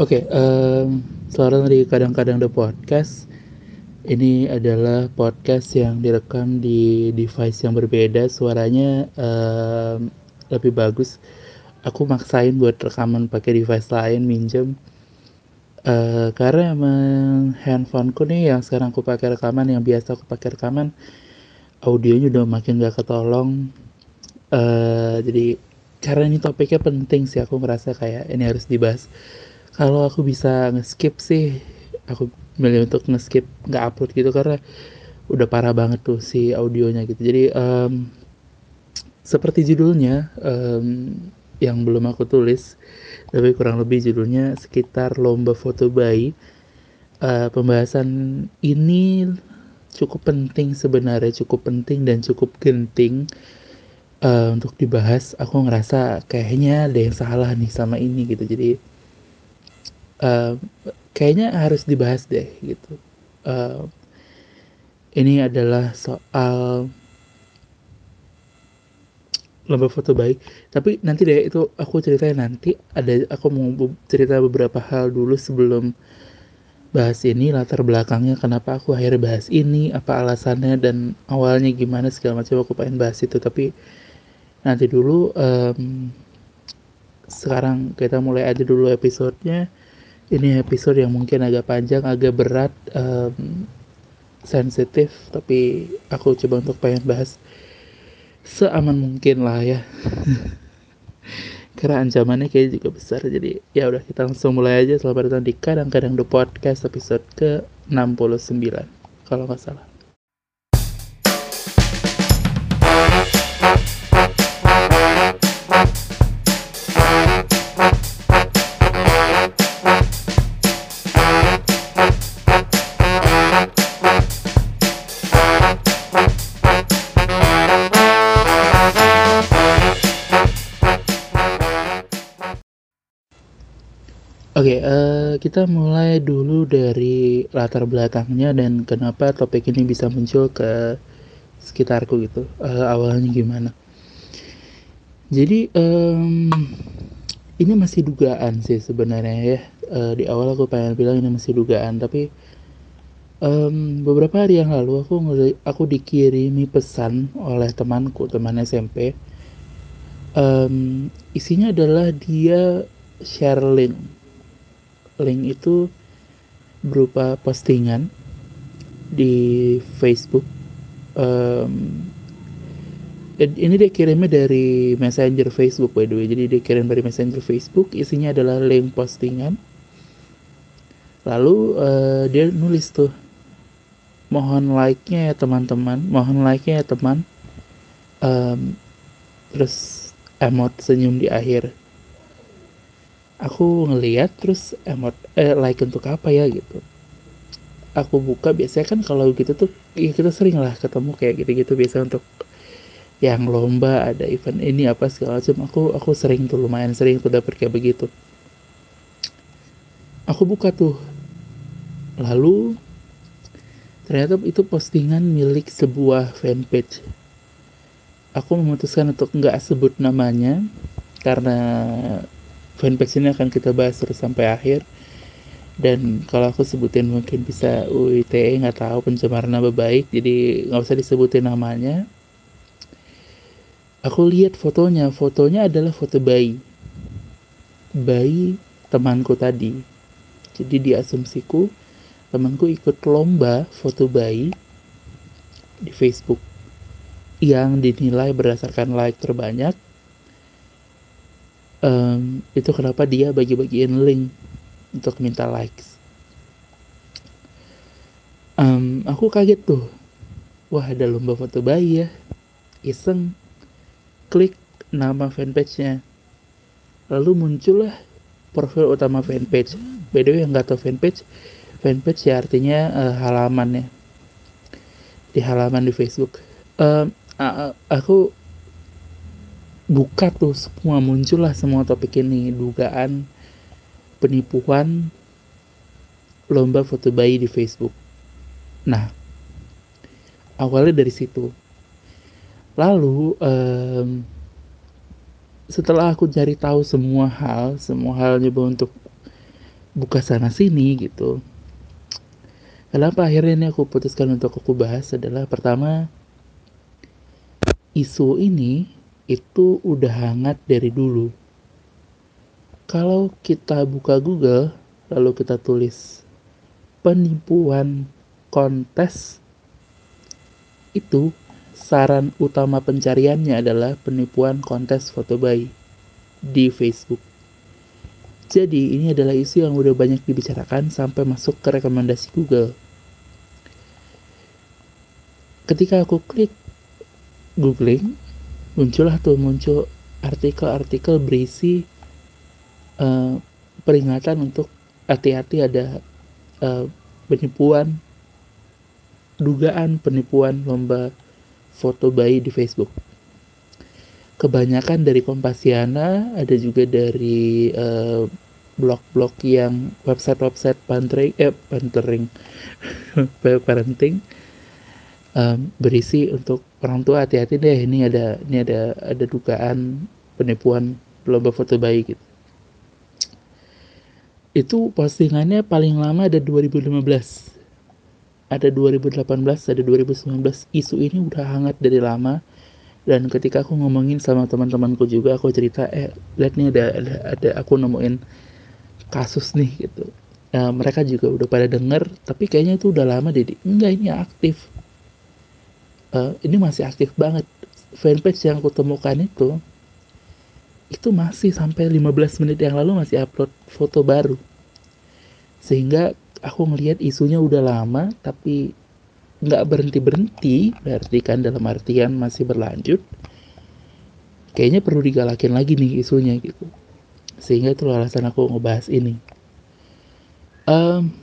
Oke, um, suara dari kadang-kadang the podcast. Ini adalah podcast yang direkam di device yang berbeda, suaranya um, lebih bagus. Aku maksain buat rekaman pakai device lain, minjem. Uh, karena emang handphoneku nih yang sekarang aku pakai rekaman, yang biasa aku pakai rekaman, audionya udah makin gak ketolong. Uh, jadi karena ini topiknya penting sih, aku merasa kayak ini harus dibahas kalau aku bisa nge-skip sih aku milih untuk nge-skip nggak upload gitu karena udah parah banget tuh si audionya gitu. Jadi um, seperti judulnya um, yang belum aku tulis tapi kurang lebih judulnya sekitar lomba foto bayi uh, pembahasan ini cukup penting sebenarnya cukup penting dan cukup genting uh, untuk dibahas. Aku ngerasa kayaknya ada yang salah nih sama ini gitu. Jadi kayaknya harus dibahas deh gitu. Uh, ini adalah soal lomba foto baik. Tapi nanti deh itu aku ceritain nanti. Ada aku mau cerita beberapa hal dulu sebelum bahas ini latar belakangnya kenapa aku akhirnya bahas ini apa alasannya dan awalnya gimana segala macam aku pengen bahas itu tapi nanti dulu um, sekarang kita mulai aja dulu episodenya ini episode yang mungkin agak panjang, agak berat, um, sensitif, tapi aku coba untuk pengen bahas seaman mungkin lah ya. Karena ancamannya kayaknya juga besar. Jadi ya udah kita langsung mulai aja. Selamat datang di kadang-kadang the podcast episode ke 69 kalau nggak salah. Uh, kita mulai dulu dari latar belakangnya dan kenapa topik ini bisa muncul ke sekitarku gitu. Uh, awalnya gimana? Jadi um, ini masih dugaan sih sebenarnya ya. Uh, di awal aku pengen bilang ini masih dugaan, tapi um, beberapa hari yang lalu aku aku dikirimi pesan oleh temanku, teman SMP. Um, isinya adalah dia share link link itu berupa postingan di Facebook. Um, ini dia kirimnya dari messenger Facebook by the way. Jadi dia kirim dari messenger Facebook isinya adalah link postingan. Lalu uh, dia nulis tuh mohon like-nya ya teman-teman. Mohon like-nya ya teman. Um, terus emot senyum di akhir aku ngeliat terus emot eh, like untuk apa ya gitu. Aku buka biasanya kan kalau gitu tuh ya kita sering lah ketemu kayak gitu-gitu. Biasa untuk yang lomba ada event ini apa segala macam. Aku aku sering tuh lumayan sering tuh dapet kayak begitu. Aku buka tuh. Lalu ternyata itu postingan milik sebuah fanpage. Aku memutuskan untuk nggak sebut namanya karena fanpage ini akan kita bahas terus sampai akhir. Dan kalau aku sebutin mungkin bisa UITE nggak tahu pencemaran nama baik jadi nggak usah disebutin namanya. Aku lihat fotonya. Fotonya adalah foto bayi. Bayi temanku tadi. Jadi di asumsiku temanku ikut lomba foto bayi di Facebook yang dinilai berdasarkan like terbanyak um, itu kenapa dia bagi-bagiin link untuk minta likes. Um, aku kaget tuh. Wah ada lomba foto bayi ya. Iseng. Klik nama fanpage-nya. Lalu muncullah profil utama fanpage. By the way yang nggak tahu fanpage fanpage ya artinya uh, halaman ya. Di halaman di Facebook. Um, aku buka tuh semua muncullah semua topik ini dugaan penipuan lomba foto bayi di Facebook. Nah, awalnya dari situ. Lalu um, setelah aku cari tahu semua hal, semua hal nyoba untuk buka sana sini gitu kenapa akhirnya ini aku putuskan untuk aku bahas adalah pertama isu ini itu udah hangat dari dulu kalau kita buka Google lalu kita tulis penipuan kontes itu saran utama pencariannya adalah penipuan kontes foto bayi di Facebook. Jadi ini adalah isu yang udah banyak dibicarakan sampai masuk ke rekomendasi Google. Ketika aku klik googling, muncullah tuh muncul artikel-artikel berisi uh, peringatan untuk hati-hati ada uh, penipuan, dugaan penipuan lomba foto bayi di Facebook. Kebanyakan dari Kompasiana, ada juga dari uh, blog-blog yang website-website parenting, eh parenting, parenting um, berisi untuk orang tua hati-hati deh ini ada ini ada ada dugaan penipuan lomba foto bayi gitu. Itu postingannya paling lama ada 2015 ada 2018, ada 2019. Isu ini udah hangat dari lama. Dan ketika aku ngomongin sama teman-temanku juga aku cerita eh lihat nih ada ada, ada aku nemuin kasus nih gitu. Nah, mereka juga udah pada denger tapi kayaknya itu udah lama jadi enggak ini aktif uh, ini masih aktif banget. Fanpage yang aku temukan itu itu masih sampai 15 menit yang lalu masih upload foto baru. Sehingga aku ngelihat isunya udah lama tapi nggak berhenti berhenti berarti kan dalam artian masih berlanjut. Kayaknya perlu digalakin lagi nih isunya gitu. Sehingga itu alasan aku ngebahas ini. Um,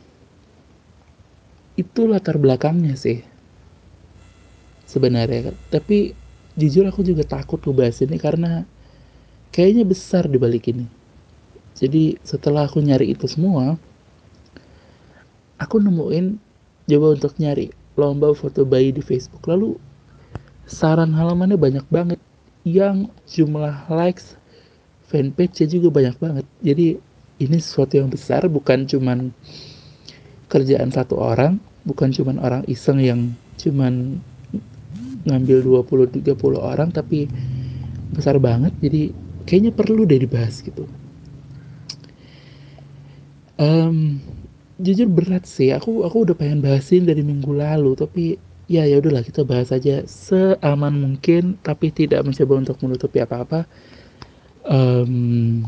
itu latar belakangnya sih sebenarnya tapi jujur aku juga takut ngebahas ini karena kayaknya besar di balik ini jadi setelah aku nyari itu semua aku nemuin coba untuk nyari lomba foto bayi di Facebook. Lalu saran halamannya banyak banget yang jumlah likes fanpage juga banyak banget. Jadi ini sesuatu yang besar bukan cuman kerjaan satu orang, bukan cuman orang iseng yang cuman ngambil 20 30 orang tapi besar banget. Jadi kayaknya perlu deh dibahas gitu. Um, jujur berat sih aku aku udah pengen bahasin dari minggu lalu tapi ya ya udahlah kita bahas aja seaman mungkin tapi tidak mencoba untuk menutupi apa-apa um,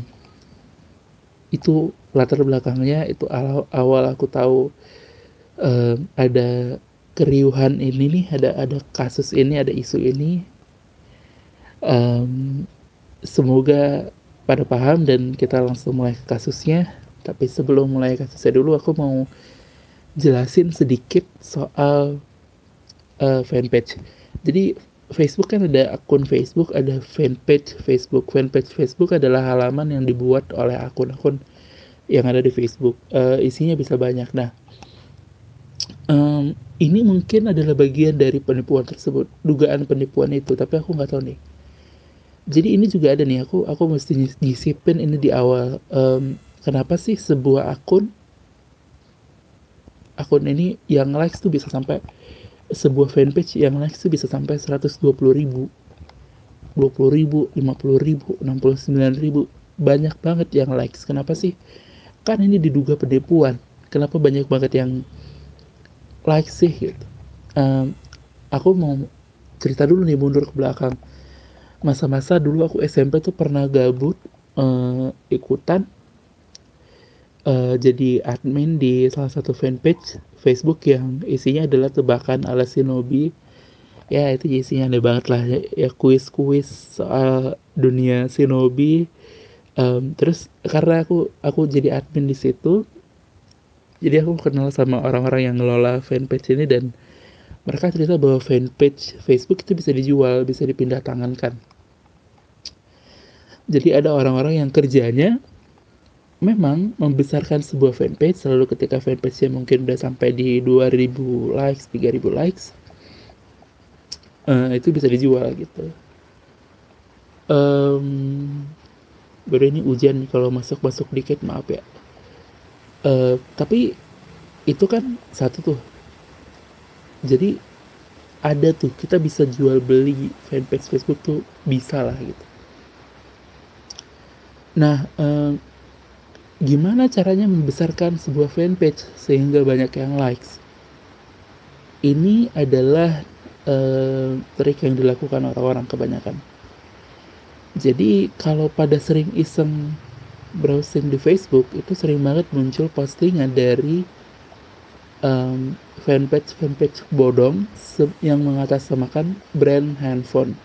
itu latar belakangnya itu awal, awal aku tahu um, ada keriuhan ini nih ada ada kasus ini ada isu ini um, semoga pada paham dan kita langsung mulai ke kasusnya tapi sebelum mulai kasusnya dulu aku mau jelasin sedikit soal uh, fanpage. Jadi Facebook kan ada akun Facebook, ada fanpage Facebook. Fanpage Facebook adalah halaman yang dibuat oleh akun-akun yang ada di Facebook. Uh, isinya bisa banyak. Nah, um, ini mungkin adalah bagian dari penipuan tersebut, dugaan penipuan itu. Tapi aku nggak tahu nih. Jadi ini juga ada nih. Aku aku mesti nyisipin ini di awal. Um, kenapa sih sebuah akun akun ini yang likes tuh bisa sampai sebuah fanpage yang likes tuh bisa sampai 120 ribu 20 ribu 50 ribu 69 ribu banyak banget yang likes kenapa sih kan ini diduga penipuan kenapa banyak banget yang sih gitu. Um, aku mau cerita dulu nih mundur ke belakang. Masa-masa dulu aku SMP tuh pernah gabut uh, ikutan uh, jadi admin di salah satu fanpage Facebook yang isinya adalah tebakan ala Shinobi. Ya itu isinya aneh banget lah ya kuis-kuis soal dunia Shinobi. Um, terus karena aku aku jadi admin di situ jadi aku kenal sama orang-orang yang ngelola fanpage ini dan mereka cerita bahwa fanpage Facebook itu bisa dijual bisa dipindah tangankan jadi ada orang-orang yang kerjanya memang membesarkan sebuah fanpage selalu ketika fanpage-nya mungkin udah sampai di 2000 likes, 3000 likes uh, itu bisa dijual gitu. Um, baru ini hujan kalau masuk-masuk dikit maaf ya uh, tapi itu kan satu tuh. Jadi ada tuh kita bisa jual beli fanpage Facebook tuh bisa lah gitu. Nah uh, gimana caranya membesarkan sebuah fanpage sehingga banyak yang likes? Ini adalah uh, trik yang dilakukan orang-orang kebanyakan. Jadi kalau pada sering iseng browsing di Facebook itu sering banget muncul postingan dari um, fanpage fanpage bodong yang mengatasnamakan brand handphone.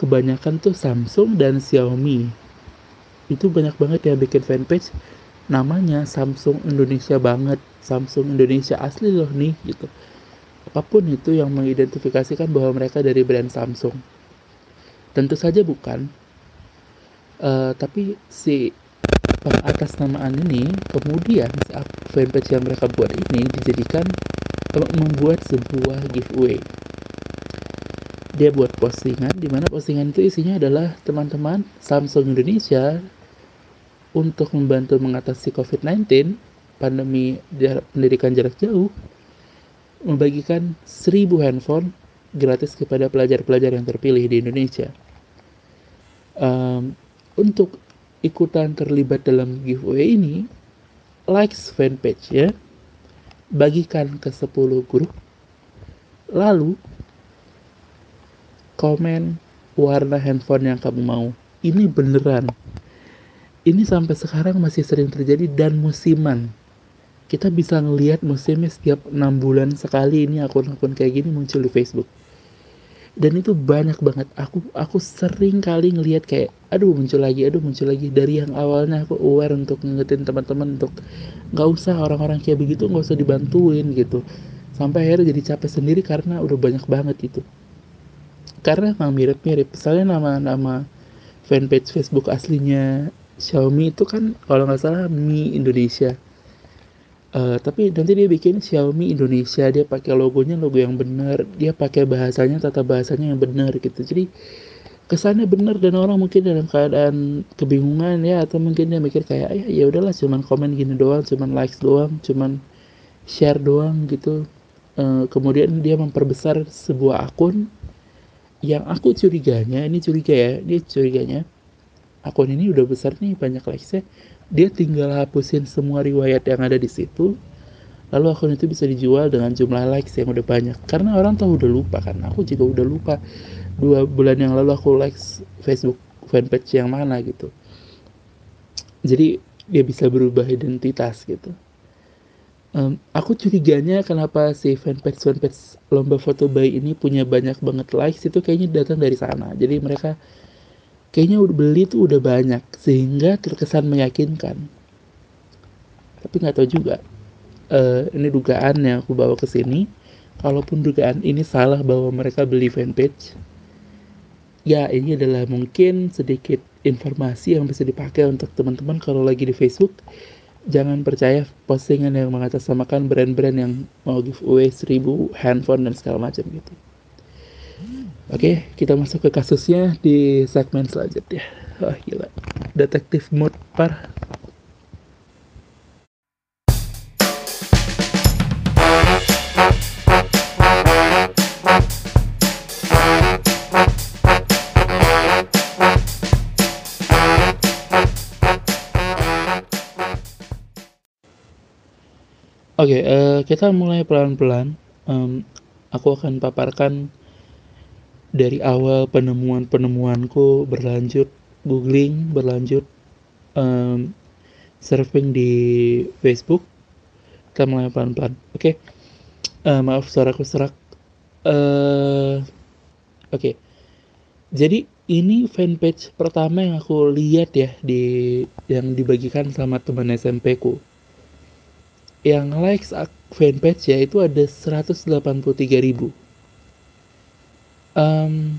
Kebanyakan tuh Samsung dan Xiaomi. Itu banyak banget yang bikin fanpage namanya Samsung Indonesia banget. Samsung Indonesia asli loh nih gitu. Apa pun itu yang mengidentifikasikan bahwa mereka dari brand Samsung. Tentu saja bukan uh, tapi si pengatasnamaan ini kemudian fanpage yang mereka buat ini dijadikan membuat sebuah giveaway dia buat postingan di mana postingan itu isinya adalah teman-teman Samsung Indonesia untuk membantu mengatasi COVID-19, pandemi jarak, pendidikan jarak jauh, membagikan 1000 handphone gratis kepada pelajar-pelajar yang terpilih di Indonesia. Um, untuk ikutan terlibat dalam giveaway ini, likes fanpage ya, bagikan ke 10 grup, lalu komen warna handphone yang kamu mau. Ini beneran. Ini sampai sekarang masih sering terjadi dan musiman. Kita bisa ngelihat musimnya setiap enam bulan sekali ini akun-akun kayak gini muncul di Facebook dan itu banyak banget. Aku aku sering kali ngelihat kayak aduh muncul lagi aduh muncul lagi. Dari yang awalnya aku aware untuk ngingetin teman-teman untuk nggak usah orang-orang kayak begitu nggak usah dibantuin gitu. Sampai akhirnya jadi capek sendiri karena udah banyak banget itu. Karena emang mirip-mirip. Misalnya nama-nama fanpage Facebook aslinya Xiaomi itu kan kalau nggak salah Mi Indonesia uh, tapi nanti dia bikin Xiaomi Indonesia dia pakai logonya logo yang benar dia pakai bahasanya tata bahasanya yang benar gitu. Jadi kesannya benar dan orang mungkin dalam keadaan kebingungan ya atau mungkin dia mikir kayak ya ya udahlah cuman komen gini doang cuman likes doang cuman share doang gitu. Uh, kemudian dia memperbesar sebuah akun yang aku curiganya ini curiga ya dia curiganya. Akun ini udah besar nih banyak likesnya dia tinggal hapusin semua riwayat yang ada di situ lalu akun itu bisa dijual dengan jumlah likes yang udah banyak. Karena orang tahu udah lupa kan? Aku juga udah lupa dua bulan yang lalu aku likes Facebook fanpage yang mana gitu. Jadi dia bisa berubah identitas gitu. Um, aku curiganya kenapa si fanpage fanpage lomba foto bayi ini punya banyak banget likes itu kayaknya datang dari sana. Jadi mereka kayaknya udah beli tuh udah banyak sehingga terkesan meyakinkan. Tapi nggak tahu juga uh, ini dugaan yang aku bawa ke sini. Kalaupun dugaan ini salah bahwa mereka beli fanpage ya ini adalah mungkin sedikit informasi yang bisa dipakai untuk teman-teman kalau lagi di Facebook. Jangan percaya postingan yang mengatasnamakan brand-brand yang mau giveaway 1000 handphone dan segala macam gitu Oke, kita masuk ke kasusnya di segmen selanjutnya. Wah, gila. Detektif mode par. Oke, okay, uh, kita mulai pelan-pelan. Um, aku akan paparkan dari awal penemuan-penemuanku berlanjut googling berlanjut um, surfing di Facebook kita mulai pelan-pelan oke okay? uh, eh, maaf suaraku serak uh, oke okay. jadi ini fanpage pertama yang aku lihat ya di yang dibagikan sama teman SMP ku yang likes fanpage ya itu ada 183 ribu um,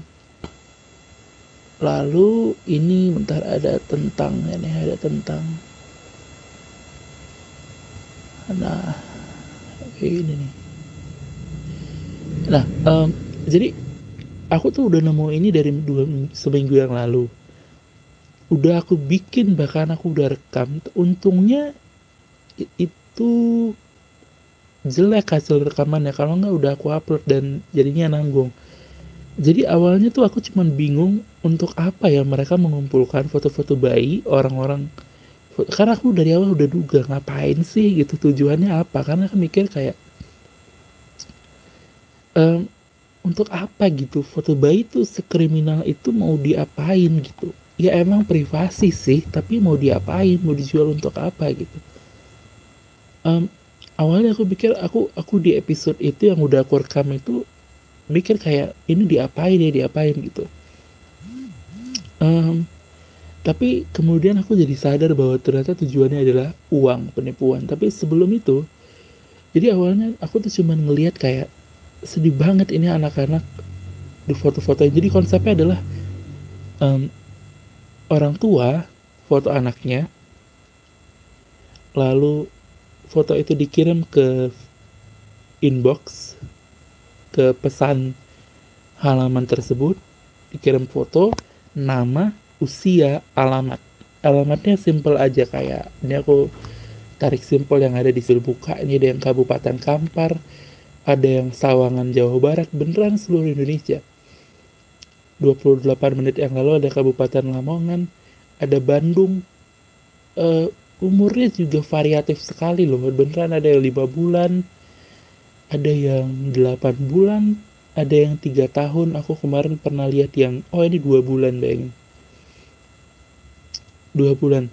lalu ini bentar ada tentang ini ada tentang. Nah ini nih. Nah um, jadi aku tuh udah nemu ini dari dua seminggu yang lalu. Udah aku bikin bahkan aku udah rekam. Untungnya itu jelek hasil rekamannya. Kalau nggak udah aku upload dan jadinya nanggung jadi awalnya tuh aku cuman bingung untuk apa ya mereka mengumpulkan foto-foto bayi orang-orang. Karena aku dari awal udah duga ngapain sih gitu tujuannya apa? Karena aku mikir kayak um, untuk apa gitu? Foto bayi tuh sekriminal itu mau diapain gitu? Ya emang privasi sih tapi mau diapain? Mau dijual untuk apa gitu? Um, awalnya aku pikir aku aku di episode itu yang udah aku rekam itu mikir kayak ini diapain ya diapain gitu. Um, tapi kemudian aku jadi sadar bahwa ternyata tujuannya adalah uang penipuan. Tapi sebelum itu jadi awalnya aku tuh cuman ngelihat kayak sedih banget ini anak-anak di foto-foto jadi konsepnya adalah um, orang tua foto anaknya lalu foto itu dikirim ke inbox ke pesan halaman tersebut dikirim foto nama usia alamat. Alamatnya simple aja kayak ini aku tarik simpel yang ada di buka. Ini ada yang Kabupaten Kampar ada yang Sawangan Jawa Barat beneran seluruh Indonesia. 28 menit yang lalu ada Kabupaten Lamongan ada Bandung. Uh, umurnya juga variatif sekali loh beneran ada yang lima bulan ada yang delapan bulan ada yang tiga tahun. Aku kemarin pernah lihat yang oh ini dua bulan bayangin. Dua bulan.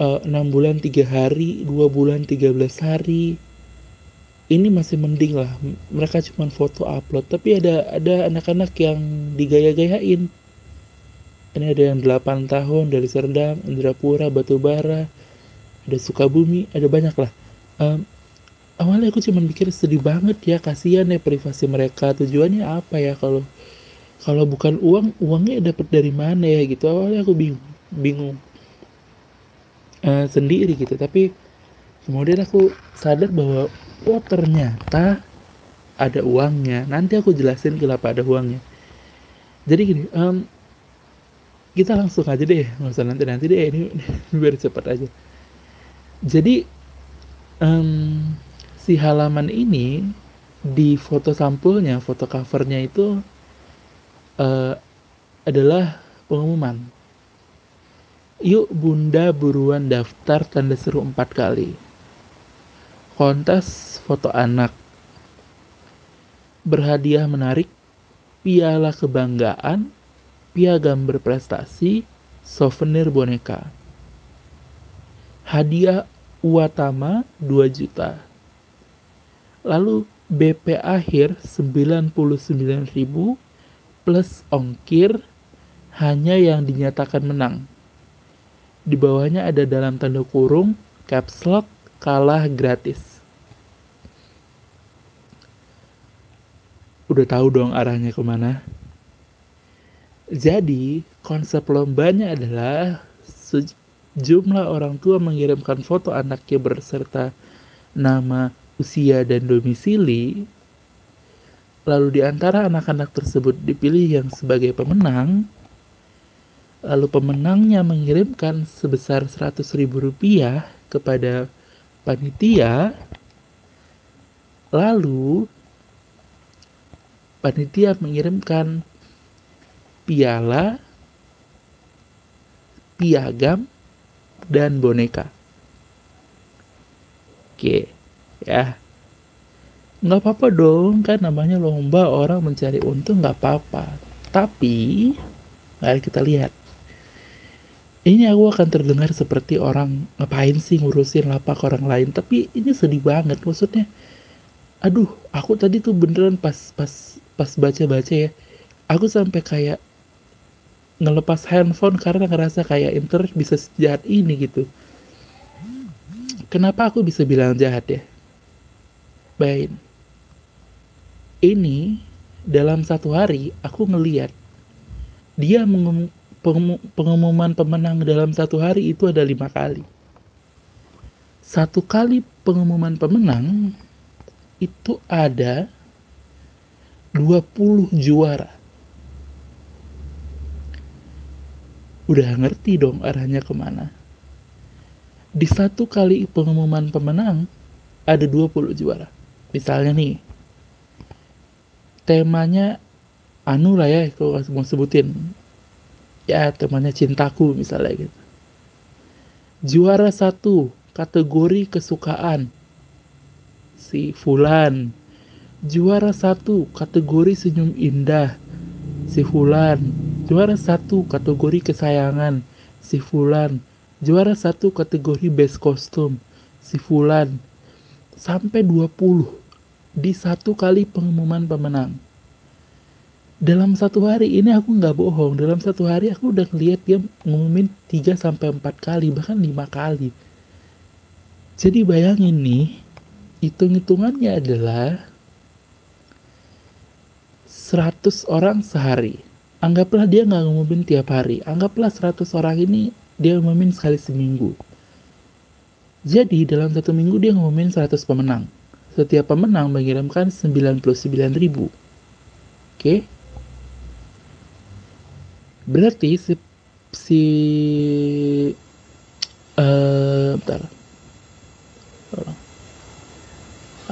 Eh, enam bulan tiga hari dua bulan tiga belas hari. Ini masih mending lah. Mereka cuma foto upload. Tapi ada ada anak-anak yang digaya-gayain. Ini ada yang 8 tahun dari Serdang, Indrapura, Batubara, ada Sukabumi ada banyak lah. Um, awalnya aku cuma mikir sedih banget ya kasihan ya privasi mereka. Tujuannya apa ya kalau kalau bukan uang uangnya dapat dari mana ya gitu. Awalnya aku bingung bingung uh, sendiri gitu. Tapi kemudian aku sadar bahwa oh ternyata ada uangnya. Nanti aku jelasin kenapa ada uangnya. Jadi gini um, kita langsung aja deh nggak usah nanti nanti deh ini biar cepat aja. Jadi um, si halaman ini di foto sampulnya foto covernya itu uh, adalah pengumuman. Yuk bunda buruan daftar tanda seru empat kali. Kontes foto anak. Berhadiah menarik piala kebanggaan piagam berprestasi souvenir boneka. Hadiah Uatama 2 juta. Lalu BP akhir 99.000 plus ongkir hanya yang dinyatakan menang. Di bawahnya ada dalam tanda kurung caps lock kalah gratis. Udah tahu dong arahnya ke mana? Jadi konsep lombanya adalah jumlah orang tua mengirimkan foto anaknya berserta nama, usia, dan domisili, lalu di antara anak-anak tersebut dipilih yang sebagai pemenang, lalu pemenangnya mengirimkan sebesar 100 ribu rupiah kepada panitia, lalu panitia mengirimkan piala, piagam, dan boneka. Oke, ya. Nggak apa-apa dong, kan namanya lomba orang mencari untung nggak apa-apa. Tapi, mari kita lihat. Ini aku akan terdengar seperti orang ngapain sih ngurusin lapak orang lain. Tapi ini sedih banget, maksudnya. Aduh, aku tadi tuh beneran pas pas pas baca-baca ya. Aku sampai kayak ngelepas handphone karena ngerasa kayak internet bisa sejahat ini gitu. Kenapa aku bisa bilang jahat ya? Baik. Ini dalam satu hari aku ngeliat dia mengum, pengumuman pemenang dalam satu hari itu ada lima kali. Satu kali pengumuman pemenang itu ada 20 juara udah ngerti dong arahnya ke mana. di satu kali pengumuman pemenang ada 20 juara misalnya nih temanya anu lah ya kalau mau sebutin. Ya temanya cintaku misalnya gitu. Juara satu kategori kesukaan. Si Fulan. Juara satu kategori senyum indah. Si Fulan. Juara satu kategori kesayangan. Si Fulan. Juara satu kategori best kostum si Fulan. Sampai 20 di satu kali pengumuman pemenang. Dalam satu hari ini aku nggak bohong. Dalam satu hari aku udah ngeliat dia ngumumin 3 sampai 4 kali bahkan 5 kali. Jadi bayangin nih hitung-hitungannya adalah 100 orang sehari. Anggaplah dia nggak ngumumin tiap hari. Anggaplah 100 orang ini dia ngumumin sekali seminggu. Jadi dalam satu minggu dia ngumumin 100 pemenang setiap pemenang mengirimkan 99 ribu. Oke? Okay? berarti si si uh, bentar.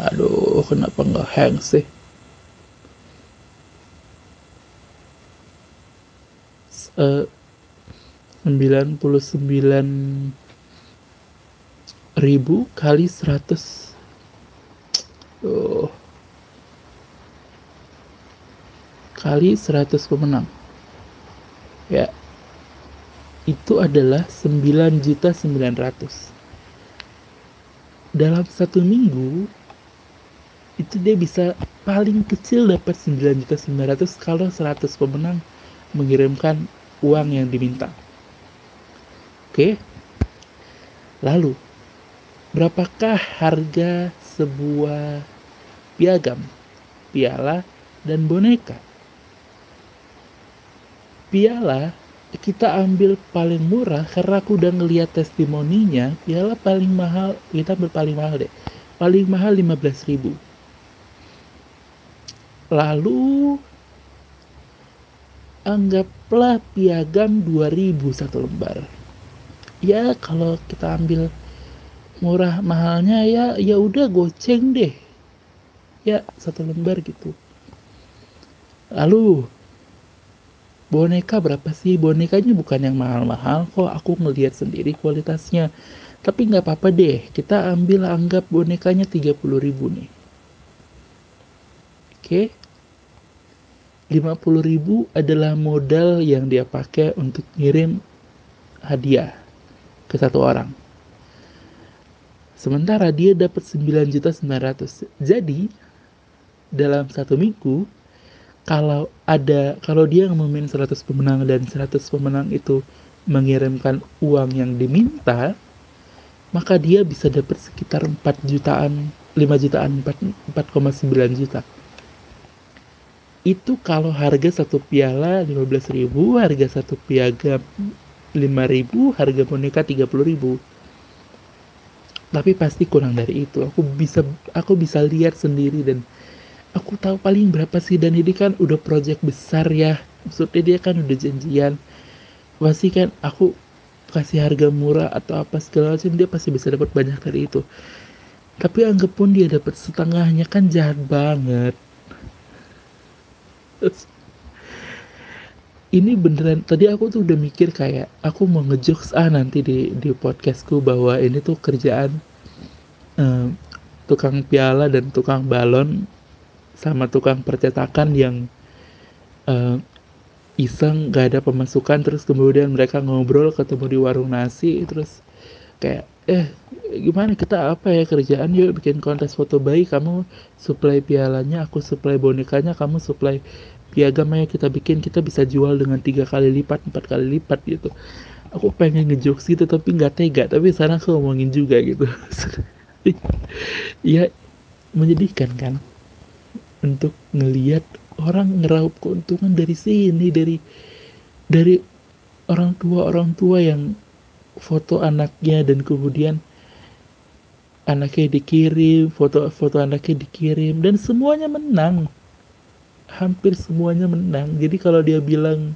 Aduh kenapa nggak hang sih? Uh, 99 ribu kali 100 oh kali 100 pemenang. Ya. Itu adalah 9 juta 900 dalam satu minggu itu dia bisa paling kecil dapat 9 juta 900 kalau 100 pemenang mengirimkan uang yang diminta. Oke? Lalu berapakah harga sebuah piagam piala dan boneka. Piala kita ambil paling murah karena aku udah ngeliat testimoninya piala paling mahal kita ambil paling mahal deh. Paling mahal 15 ribu. Lalu anggaplah piagam 2000 satu lembar. Ya kalau kita ambil murah mahalnya ya ya udah goceng deh. Ya satu lembar gitu. Lalu boneka berapa sih? Bonekanya bukan yang mahal-mahal kok aku ngelihat sendiri kualitasnya. Tapi nggak apa-apa deh kita ambil anggap bonekanya 30 ribu nih. Oke. 50 ribu adalah modal yang dia pakai untuk ngirim hadiah ke satu orang sementara dia dapat 9 juta 900 jadi dalam satu minggu kalau ada kalau dia ngumumin 100 pemenang dan 100 pemenang itu mengirimkan uang yang diminta maka dia bisa dapat sekitar 4 jutaan 5 jutaan 4,9 juta. Itu kalau harga satu piala 15.000 harga satu piagam 5.000 harga boneka 30.000 tapi pasti kurang dari itu. Aku bisa aku bisa lihat sendiri dan aku tahu paling berapa sih. Dan ini kan udah project besar ya. Maksudnya dia kan udah janjian. Pasti kan aku kasih harga murah atau apa segala macam dia pasti bisa dapat banyak dari itu. Tapi anggap pun dia dapat setengahnya kan jahat banget ini beneran tadi aku tuh udah mikir kayak aku mau ngejokes ah nanti di di podcastku bahwa ini tuh kerjaan um, tukang piala dan tukang balon sama tukang percetakan yang uh, iseng gak ada pemasukan terus kemudian mereka ngobrol ketemu di warung nasi terus kayak eh gimana kita apa ya kerjaan? Yuk bikin kontes foto bayi kamu supply pialanya aku supply bonekanya kamu supply piagamnya kita bikin kita bisa jual dengan tiga kali lipat empat kali lipat gitu. Aku pengen ngejokes gitu tapi nggak tega. Tapi sekarang aku ngomongin juga gitu. Ya menyedihkan kan? Untuk ngeliat orang ngeraup keuntungan dari sini dari dari orang tua orang tua yang foto anaknya dan kemudian anaknya dikirim foto foto anaknya dikirim dan semuanya menang hampir semuanya menang. Jadi kalau dia bilang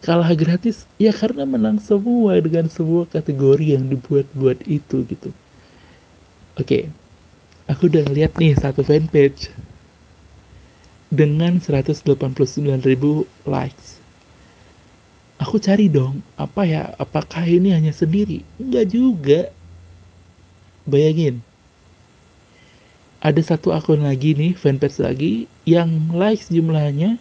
kalah gratis ya karena menang semua dengan semua kategori yang dibuat-buat itu gitu. Oke okay. aku udah lihat nih satu fanpage dengan 189.000 likes. Aku cari dong apa ya apakah ini hanya sendiri? Enggak juga. Bayangin ada satu akun lagi nih fanpage lagi yang likes jumlahnya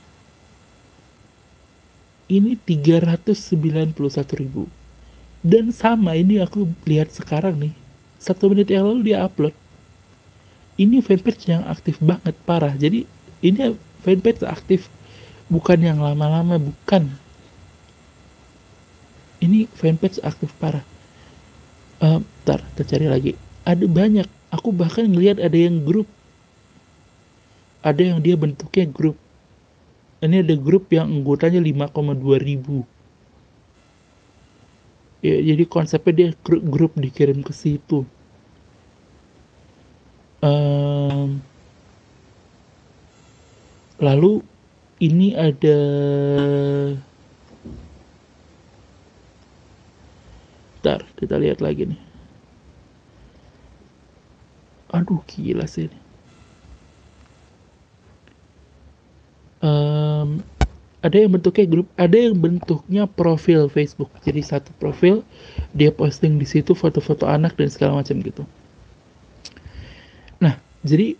ini 391 ribu. Dan sama ini aku lihat sekarang nih satu menit yang lalu dia upload. Ini fanpage yang aktif banget parah. Jadi ini fanpage aktif bukan yang lama-lama bukan. Ini fanpage aktif parah. Uh, ntar kita cari lagi. Ada banyak aku bahkan ngelihat ada yang grup. Ada yang dia bentuknya grup. Ini ada grup yang anggotanya 5,2 ribu. Ya jadi konsepnya dia grup, grup dikirim ke situ. Um, lalu ini ada Bentar, kita lihat lagi nih. Aduh, gila sih ini. um, ada yang bentuknya grup, ada yang bentuknya profil Facebook. Jadi satu profil dia posting di situ foto-foto anak dan segala macam gitu. Nah, jadi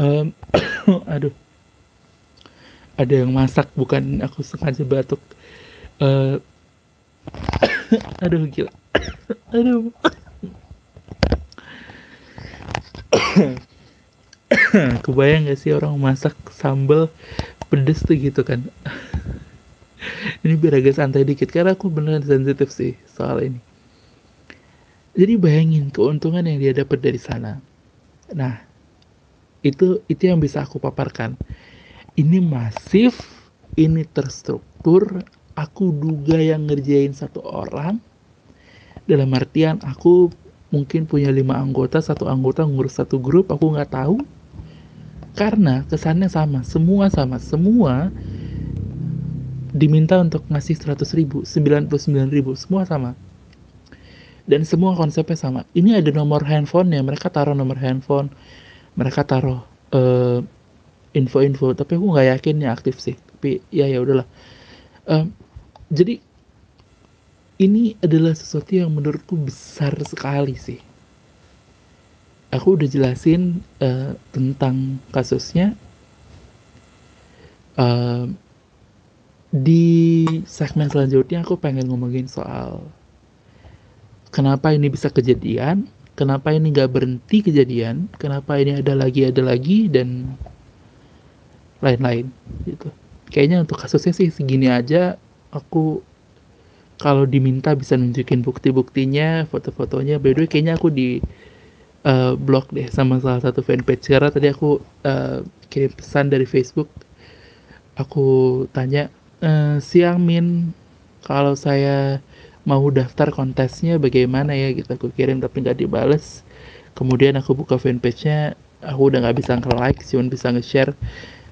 um, aduh, ada yang masak bukan aku sengaja batuk. Uh, aduh gila, aduh. kebayang gak sih orang masak sambal pedes tuh gitu kan? Ini biar agak santai dikit karena aku beneran sensitif sih soal ini. Jadi bayangin keuntungan yang dia dapat dari sana. Nah itu itu yang bisa aku paparkan. Ini masif ini terstruktur aku duga yang ngerjain satu orang. Dalam artian aku mungkin punya lima anggota satu anggota ngurus satu grup aku nggak tahu. Karena kesannya sama semua sama semua diminta untuk ngasih 100 ribu 99 ribu semua sama. Dan semua konsepnya sama. Ini ada nomor handphone ya mereka taruh nomor handphone mereka taruh uh, info-info tapi aku nggak yakin ya aktif sih. Tapi ya ya udahlah. Uh, jadi ini adalah sesuatu yang menurutku besar sekali sih. Aku udah jelasin uh, tentang kasusnya. Uh, di segmen selanjutnya aku pengen ngomongin soal kenapa ini bisa kejadian kenapa ini nggak berhenti kejadian kenapa ini ada lagi ada lagi dan lain-lain gitu. Kayaknya untuk kasusnya sih segini aja. Aku kalau diminta bisa nunjukin bukti-buktinya foto-fotonya. By the way kayaknya aku di uh, blog deh sama salah satu fanpage. Karena tadi aku uh, kirim pesan dari Facebook. Aku tanya uh, siang Min kalau saya mau daftar kontesnya bagaimana ya? Gitu aku kirim tapi nggak dibales. Kemudian aku buka fanpage-nya aku udah nggak bisa nge-like cuma bisa nge-share.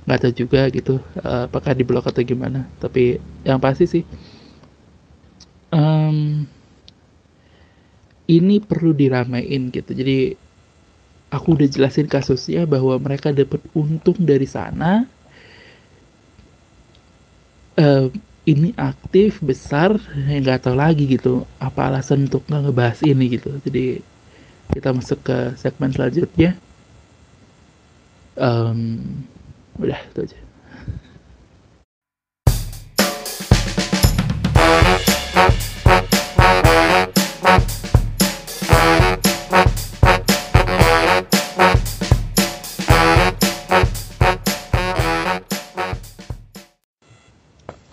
Nggak tahu juga gitu uh, apakah di blog atau gimana. Tapi yang pasti sih um, ini perlu diramein gitu. Jadi aku udah jelasin kasusnya bahwa mereka dapat untung dari sana. Uh, ini aktif besar nggak tahu lagi gitu apa alasan untuk nggak ngebahas ini gitu. Jadi kita masuk ke segmen selanjutnya. Um, udah itu aja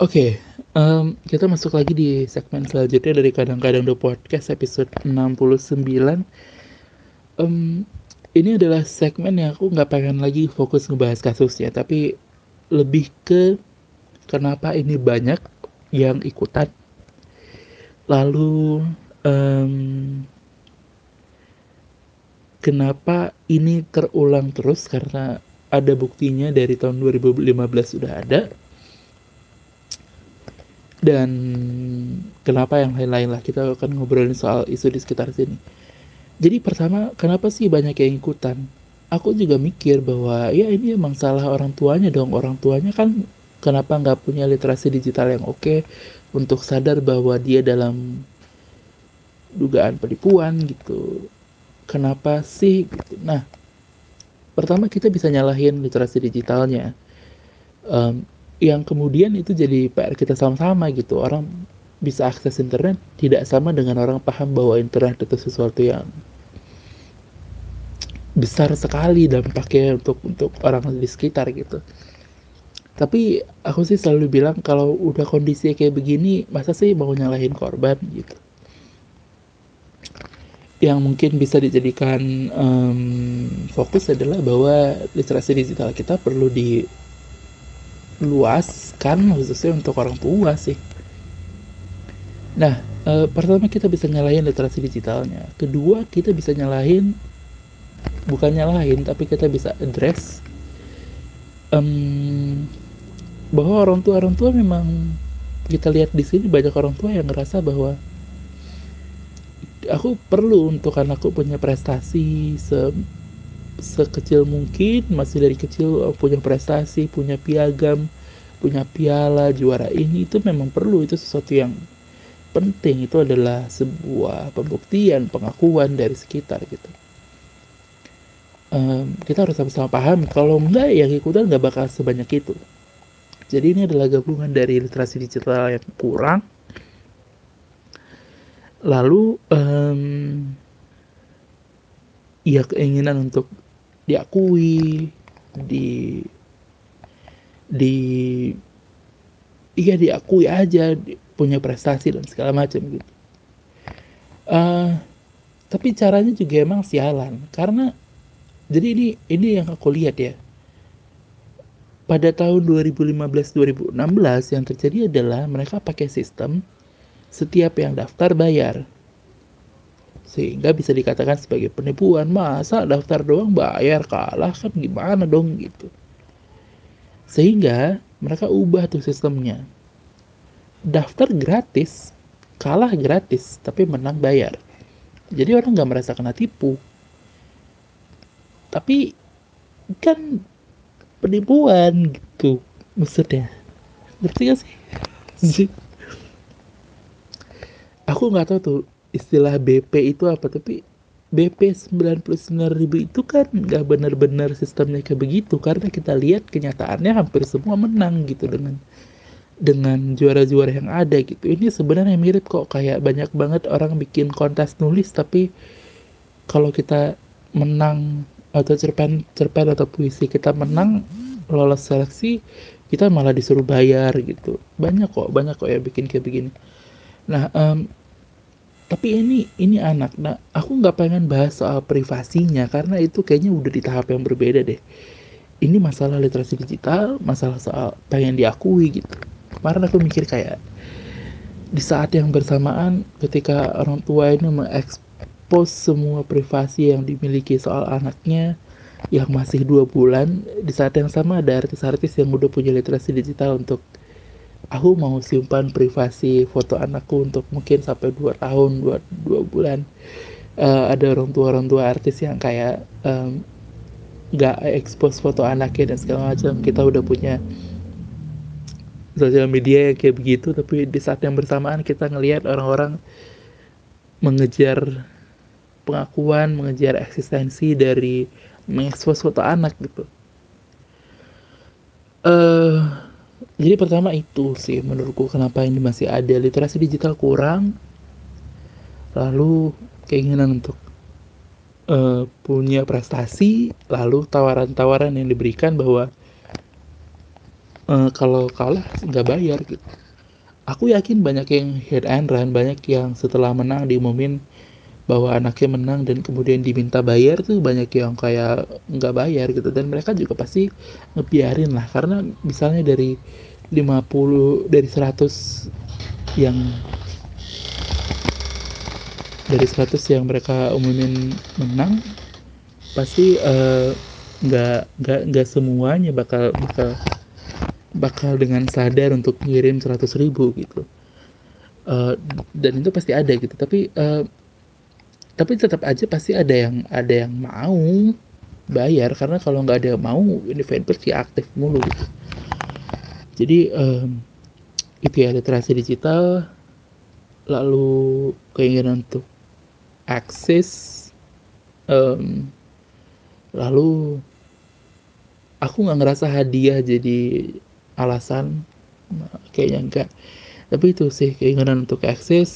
Oke, okay, um, kita masuk lagi di segmen selanjutnya dari kadang-kadang the podcast episode 69. Um, ini adalah segmen yang aku nggak pengen lagi fokus ngebahas kasus ya, tapi lebih ke kenapa ini banyak yang ikutan. Lalu um, kenapa ini terulang terus karena ada buktinya dari tahun 2015 sudah ada dan kenapa yang lain-lain lah kita akan ngobrolin soal isu di sekitar sini. Jadi pertama kenapa sih banyak yang ikutan? Aku juga mikir bahwa ya ini emang salah orang tuanya dong. Orang tuanya kan kenapa nggak punya literasi digital yang oke okay untuk sadar bahwa dia dalam dugaan penipuan gitu? Kenapa sih gitu? Nah pertama kita bisa nyalahin literasi digitalnya. Um, yang kemudian itu jadi PR kita sama-sama gitu. Orang bisa akses internet tidak sama dengan orang paham bahwa internet itu sesuatu yang besar sekali dampaknya untuk untuk orang di sekitar gitu. Tapi aku sih selalu bilang kalau udah kondisi kayak begini masa sih mau nyalahin korban gitu? Yang mungkin bisa dijadikan um, fokus adalah bahwa literasi digital kita perlu di luas kan khususnya untuk orang tua sih. Nah e, pertama kita bisa nyalahin literasi digitalnya. Kedua kita bisa nyalahin bukan nyalahin tapi kita bisa address um, bahwa orang tua orang tua memang kita lihat di sini banyak orang tua yang ngerasa bahwa aku perlu untuk anakku punya prestasi se sekecil mungkin masih dari kecil oh, punya prestasi punya piagam punya piala juara ini itu memang perlu itu sesuatu yang penting. Itu adalah sebuah pembuktian pengakuan dari sekitar gitu. Um, kita harus sama-sama paham kalau enggak yang ikutan nggak bakal sebanyak itu. Jadi ini adalah gabungan dari literasi digital yang kurang. Lalu um, ya keinginan untuk diakui di di iya diakui aja punya prestasi dan segala macam gitu. Uh, tapi caranya juga emang sialan karena jadi ini ini yang aku lihat ya. Pada tahun 2015-2016 yang terjadi adalah mereka pakai sistem setiap yang daftar bayar sehingga bisa dikatakan sebagai penipuan. Masa daftar doang bayar? Kalah kan gimana dong gitu. Sehingga mereka ubah tuh sistemnya. Daftar gratis kalah gratis tapi menang bayar. Jadi orang nggak merasa kena tipu. Tapi kan penipuan gitu. Maksudnya. Ngerti gak sih? Aku nggak tahu tuh istilah BP itu apa? Tapi BP 99.000 itu kan nggak benar-benar sistemnya kayak begitu. Karena kita lihat kenyataannya hampir semua menang gitu dengan dengan juara-juara yang ada gitu. Ini sebenarnya mirip kok. Kayak banyak banget orang bikin kontes nulis tapi kalau kita menang atau cerpen cerpen atau puisi kita menang lolos seleksi kita malah disuruh bayar gitu. Banyak kok banyak kok ya bikin kayak begini. Nah um, tapi ini ini anak nah aku nggak pengen bahas soal privasinya karena itu kayaknya udah di tahap yang berbeda deh. Ini masalah literasi digital masalah soal pengen diakui gitu. Kemarin aku mikir kayak di saat yang bersamaan ketika orang tua ini mengekspos semua privasi yang dimiliki soal anaknya yang masih dua bulan di saat yang sama ada artis-artis yang udah punya literasi digital untuk aku mau simpan privasi foto anakku untuk mungkin sampai 2 tahun 2, 2 bulan. Uh, ada orang tua orang tua artis yang kayak nggak um, expose foto anaknya dan segala macam. Kita udah punya sosial media yang kayak begitu tapi di saat yang bersamaan kita ngelihat orang-orang mengejar pengakuan mengejar eksistensi dari mengekspos foto anak gitu. Uh, jadi pertama itu sih menurutku kenapa ini masih ada literasi digital kurang. Lalu keinginan untuk uh, punya prestasi lalu tawaran-tawaran yang diberikan bahwa uh, kalau kalah nggak bayar gitu. Aku yakin banyak yang hit and run banyak yang setelah menang diumumin bahwa anaknya menang dan kemudian diminta bayar tuh banyak yang kayak nggak bayar gitu. Dan mereka juga pasti ngebiarin lah. Karena misalnya dari 50 dari 100 yang dari 100 yang mereka umumin menang pasti uh, nggak nggak nggak semuanya bakal bakal bakal dengan sadar untuk ngirim 100 ribu gitu. Uh, dan itu pasti ada gitu. Tapi uh, tapi tetap aja pasti ada yang ada yang mau bayar. Karena kalau nggak ada yang mau ini fanpage sih aktif mulu. Jadi um, itu ya literasi digital. Lalu keinginan untuk akses um, lalu aku nggak ngerasa hadiah jadi alasan. Nah, kayaknya enggak tapi itu sih keinginan untuk akses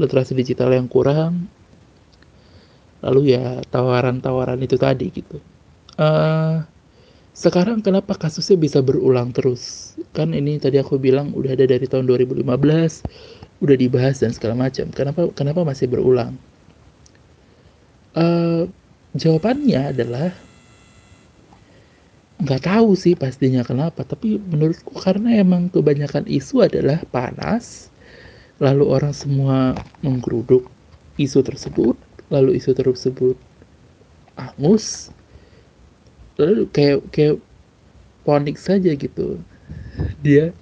literasi digital yang kurang lalu ya tawaran-tawaran itu tadi gitu. Uh, sekarang kenapa kasusnya bisa berulang terus? Kan ini tadi aku bilang udah ada dari tahun 2015 udah dibahas dan segala macam. Kenapa kenapa masih berulang? Uh, jawabannya adalah nggak tahu sih pastinya kenapa. Tapi menurutku karena emang kebanyakan isu adalah panas lalu orang semua menggeruduk isu tersebut lalu isu tersebut. Angus lalu kayak kayak ponik saja gitu. Dia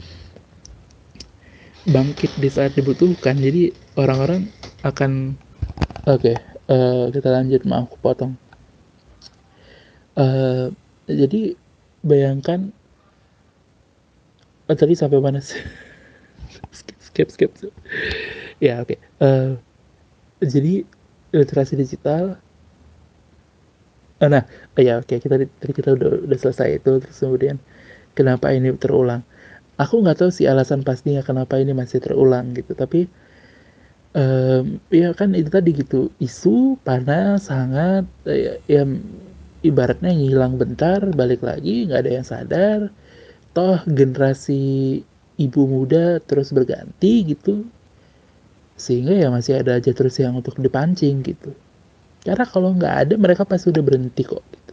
bangkit di saat dibutuhkan. Jadi orang-orang akan oke okay, uh, eh, kita lanjut. Maaf aku potong. Uh, jadi bayangkan oh, tadi sampai mana sih? Skip skip, skip. ya oke. Okay. uh, jadi literasi digital. Oh, nah oh, ya oke kita tadi kita udah udah selesai itu terus kemudian kenapa ini terulang? Aku nggak tahu sih alasan pastinya kenapa ini masih terulang gitu. Tapi um, ya kan itu tadi gitu isu panas sangat ya, ya ibaratnya ngilang bentar balik lagi nggak ada yang sadar. Toh generasi ibu muda terus berganti gitu sehingga ya masih ada aja terus yang untuk dipancing gitu. Karena kalau nggak ada mereka pasti udah berhenti kok gitu.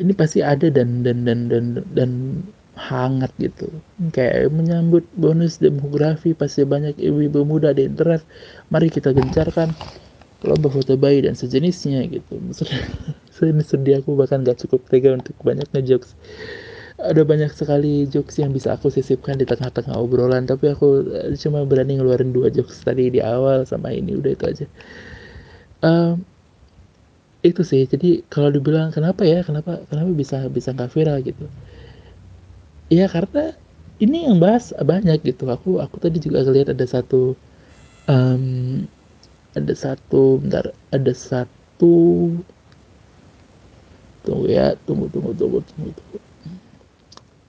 Ini pasti ada dan dan dan dan dan hangat gitu. Kayak menyambut bonus demografi pasti banyak ibu-ibu muda di internet. Mari kita gencarkan lomba foto bayi dan sejenisnya gitu. Ini sedih aku bahkan gak cukup tega untuk banyak ngejokes ada banyak sekali jokes yang bisa aku sisipkan di tengah-tengah obrolan tapi aku eh, cuma berani ngeluarin dua jokes tadi di awal sama ini udah itu aja. Um, itu sih. Jadi kalau dibilang kenapa ya? Kenapa kenapa bisa bisa nggak viral gitu? Ya karena ini yang bahas banyak gitu. Aku aku tadi juga ngeliat ada satu um, ada satu bentar ada satu tunggu ya tunggu tunggu tunggu tunggu, tunggu.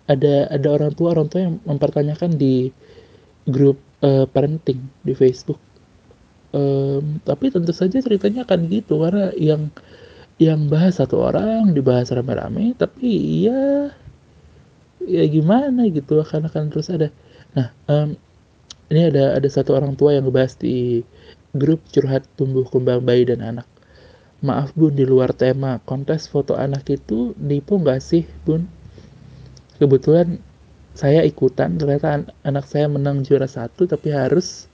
Ada ada orang tua orang tua yang mempertanyakan di grup uh, parenting di Facebook. Um, tapi tentu saja ceritanya akan gitu karena yang yang bahas satu orang dibahas rame-rame tapi ya ya gimana gitu akan akan terus ada. Nah um, ini ada ada satu orang tua yang ngebahas di grup curhat tumbuh kembang bayi dan anak. Maaf bun, di luar tema, kontes foto anak itu nipu nggak sih bun? Kebetulan saya ikutan, ternyata an anak saya menang juara satu tapi harus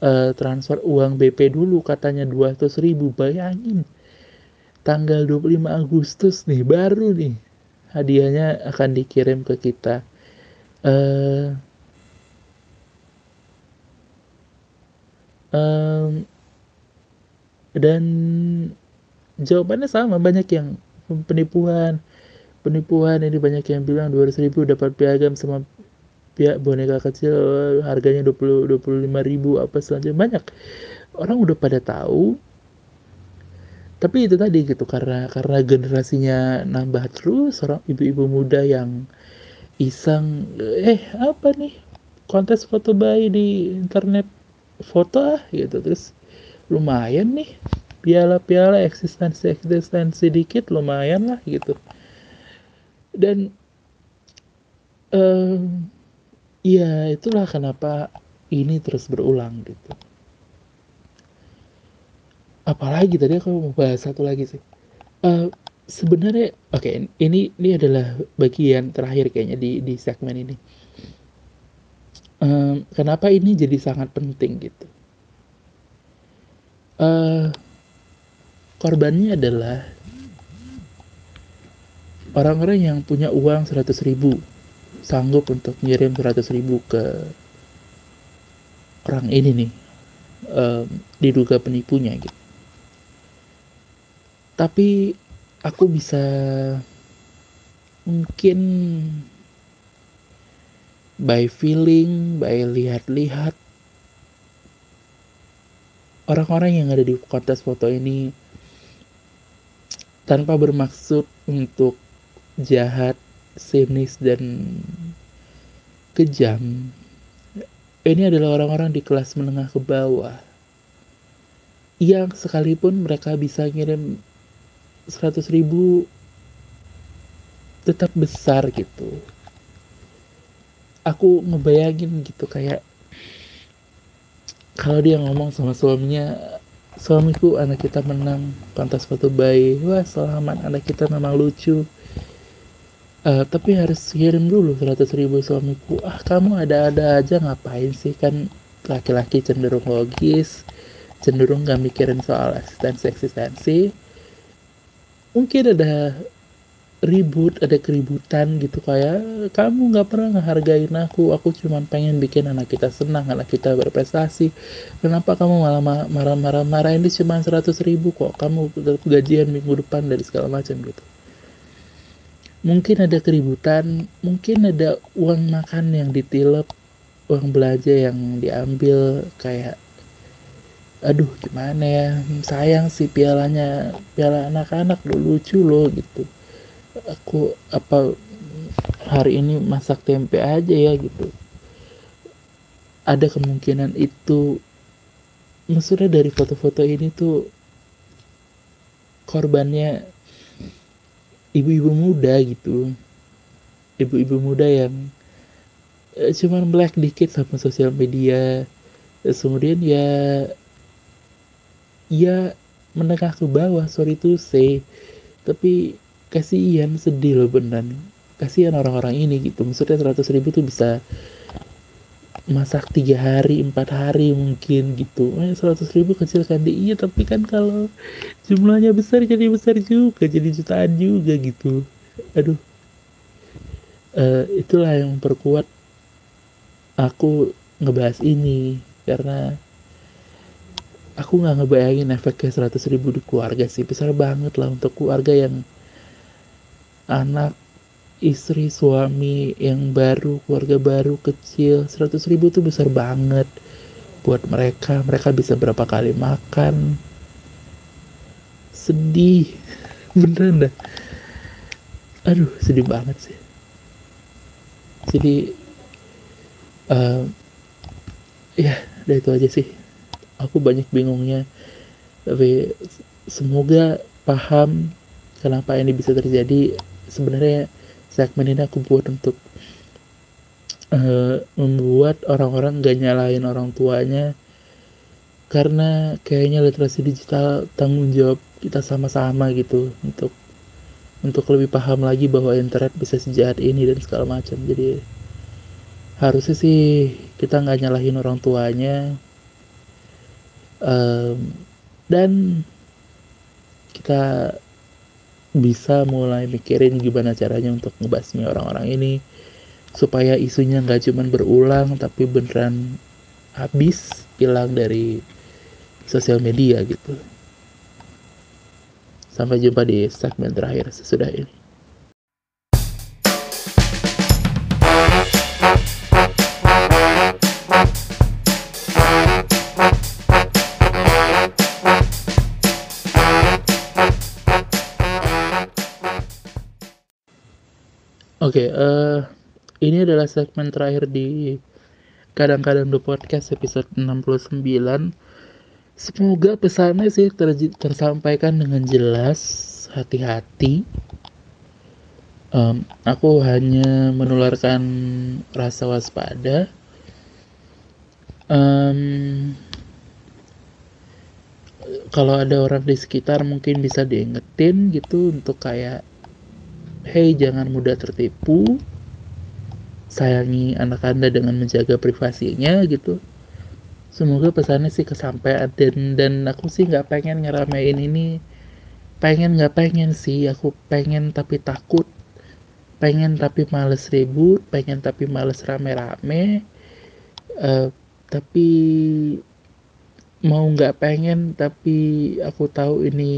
uh, transfer uang BP dulu katanya 200 ribu, bayangin. Tanggal 25 Agustus nih, baru nih hadiahnya akan dikirim ke kita. Uh, um, dan jawabannya sama banyak yang penipuan penipuan. Ini banyak yang bilang 200 ribu dapat piagam sama pihak boneka kecil harganya 20 25 ribu apa saja banyak. Orang udah pada tahu. Tapi itu tadi gitu karena karena generasinya nambah terus orang ibu-ibu muda yang iseng eh apa nih kontes foto bayi di internet foto ah gitu. Terus lumayan nih piala-piala eksistensi-eksistensi dikit lumayan lah gitu dan um, ya itulah kenapa ini terus berulang gitu. Apalagi tadi aku mau bahas satu lagi sih. Uh, sebenarnya oke okay, ini ini adalah bagian terakhir kayaknya di di segmen ini. Um, kenapa ini jadi sangat penting gitu? Uh, korbannya adalah orang-orang yang punya uang 100 ribu sanggup untuk ngirim 100 ribu ke orang ini nih um, diduga penipunya gitu. Tapi aku bisa mungkin by feeling, by lihat-lihat orang-orang yang ada di kontes foto ini tanpa bermaksud untuk jahat, sinis dan kejam. Ini adalah orang-orang di kelas menengah ke bawah yang sekalipun mereka bisa ngirim 100 ribu tetap besar gitu. Aku ngebayangin gitu kayak kalau dia ngomong sama suaminya suamiku anak kita menang pantas foto bayi. Wah selamat anak kita memang lucu uh, tapi harus kirim dulu 100 ribu suamiku. Ah kamu ada-ada aja ngapain sih? Kan laki-laki cenderung logis cenderung gak mikirin soal eksistensi eksistensi. Mungkin ada ribut ada keributan gitu kayak kamu nggak pernah ngehargain aku. Aku cuma pengen bikin anak kita senang anak kita berprestasi. Kenapa kamu malah marah-marah? Marah ini cuma 100 ribu kok. Kamu gajian minggu depan dari segala macam gitu mungkin ada keributan mungkin ada uang makan yang ditilep uang belanja yang diambil kayak aduh gimana ya? Sayang sih pialanya piala anak-anak lucu loh gitu. Aku apa hari ini masak tempe aja ya gitu. Ada kemungkinan itu maksudnya dari foto-foto ini tuh korbannya ibu-ibu muda gitu. Ibu-ibu muda yang eh, cuman black dikit sama sosial media. Terus kemudian ya ya menengah ke bawah sorry to say tapi kasihan sedih loh beneran. Kasihan orang-orang ini gitu. Maksudnya 100 ribu tuh bisa masak tiga hari empat hari mungkin gitu. Eh, 100 ribu kecil kan iya tapi kan kalau jumlahnya besar jadi besar juga jadi jutaan juga gitu. Aduh. Uh, itulah yang memperkuat aku ngebahas ini. Karena aku nggak ngebayangin efeknya 100 ribu di keluarga sih. Besar banget lah untuk keluarga yang anak istri suami yang baru keluarga baru kecil 100 ribu tuh besar banget buat mereka. Mereka bisa berapa kali makan. Sedih. Beneran dah. Aduh sedih banget sih. Jadi uh, ya udah itu aja sih. Aku banyak bingungnya. Tapi semoga paham kenapa ini bisa terjadi. Sebenarnya segmen ini aku buat untuk uh, membuat orang-orang gak nyalain orang tuanya. Karena kayaknya literasi digital tanggung jawab kita sama-sama gitu untuk untuk lebih paham lagi bahwa internet bisa sejahat ini dan segala macam. Jadi harusnya sih kita nggak nyalahin orang tuanya. Um, dan kita bisa mulai mikirin gimana caranya untuk ngebasmi orang-orang ini supaya isunya nggak cuma berulang tapi beneran habis hilang dari sosial media gitu. Sampai jumpa di segmen terakhir sesudah ini. Oke, okay, uh, eh, ini adalah segmen terakhir di kadang-kadang the podcast episode 69. Semoga pesannya sih ter tersampaikan dengan jelas, hati-hati. Um, aku hanya menularkan rasa waspada. Um, kalau ada orang di sekitar mungkin bisa diingetin gitu untuk kayak Hei, jangan mudah tertipu. Sayangi anak Anda dengan menjaga privasinya gitu. Semoga pesannya sih kesampaian dan dan aku sih nggak pengen ngeramein ini. Pengen nggak pengen sih, aku pengen tapi takut. pengen tapi males ribut pengen tapi males rame-rame uh, tapi mau nggak pengen tapi aku tahu ini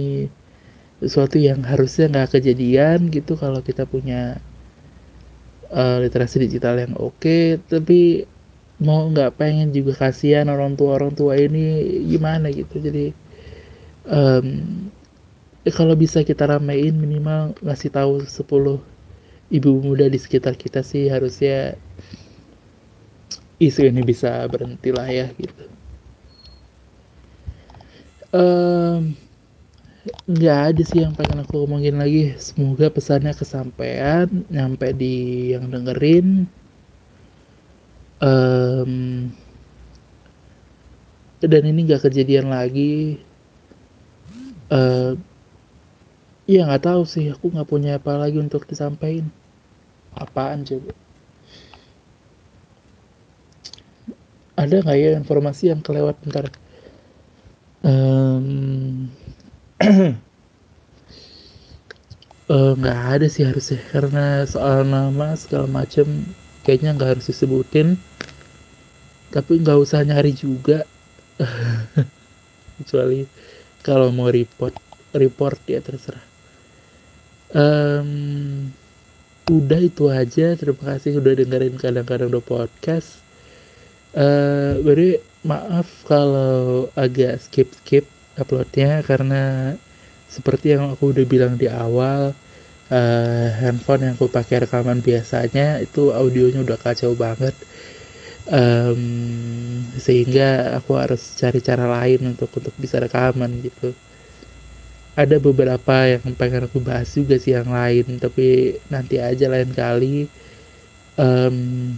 sesuatu yang harusnya nggak kejadian gitu kalau kita punya uh, literasi digital yang oke. Okay, tapi mau nggak pengen juga kasihan orang tua orang tua ini gimana gitu. Jadi um, kalau bisa kita ramein minimal ngasih tahu 10 ibu muda di sekitar kita sih harusnya isu ini bisa berhenti lah ya gitu. Um, nggak ada sih yang pengen aku ngomongin lagi. Semoga pesannya kesampaian nyampe di yang dengerin. Um, dan ini nggak kejadian lagi. Uh, ya nggak tahu sih aku nggak punya apa lagi untuk disampaikan. Apaan coba? Ada nggak ya informasi yang kelewat bentar? Um, nggak uh, ada sih harusnya. Karena soal nama segala macem kayaknya nggak harus disebutin. Tapi nggak usah nyari juga. Kecuali kalau mau report report ya terserah. Um, udah itu aja. Terima kasih sudah dengerin kadang-kadang do podcast. Uh, beri maaf kalau agak skip skip uploadnya karena seperti yang aku udah bilang di awal uh, handphone yang aku pakai rekaman biasanya itu audionya udah kacau banget. Um, sehingga aku harus cari cara lain untuk untuk bisa rekaman gitu. Ada beberapa yang pengen aku bahas juga sih yang lain tapi nanti aja lain kali. Um,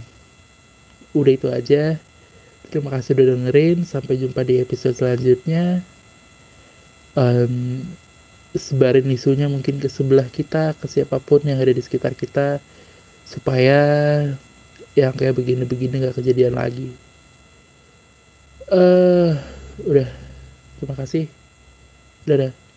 udah itu aja. Terima kasih udah dengerin. Sampai jumpa di episode selanjutnya um, sebarin isunya mungkin ke sebelah kita ke siapa pun yang ada di sekitar kita supaya yang kayak begini-begini gak kejadian lagi. Uh, udah. Terima kasih. Dadah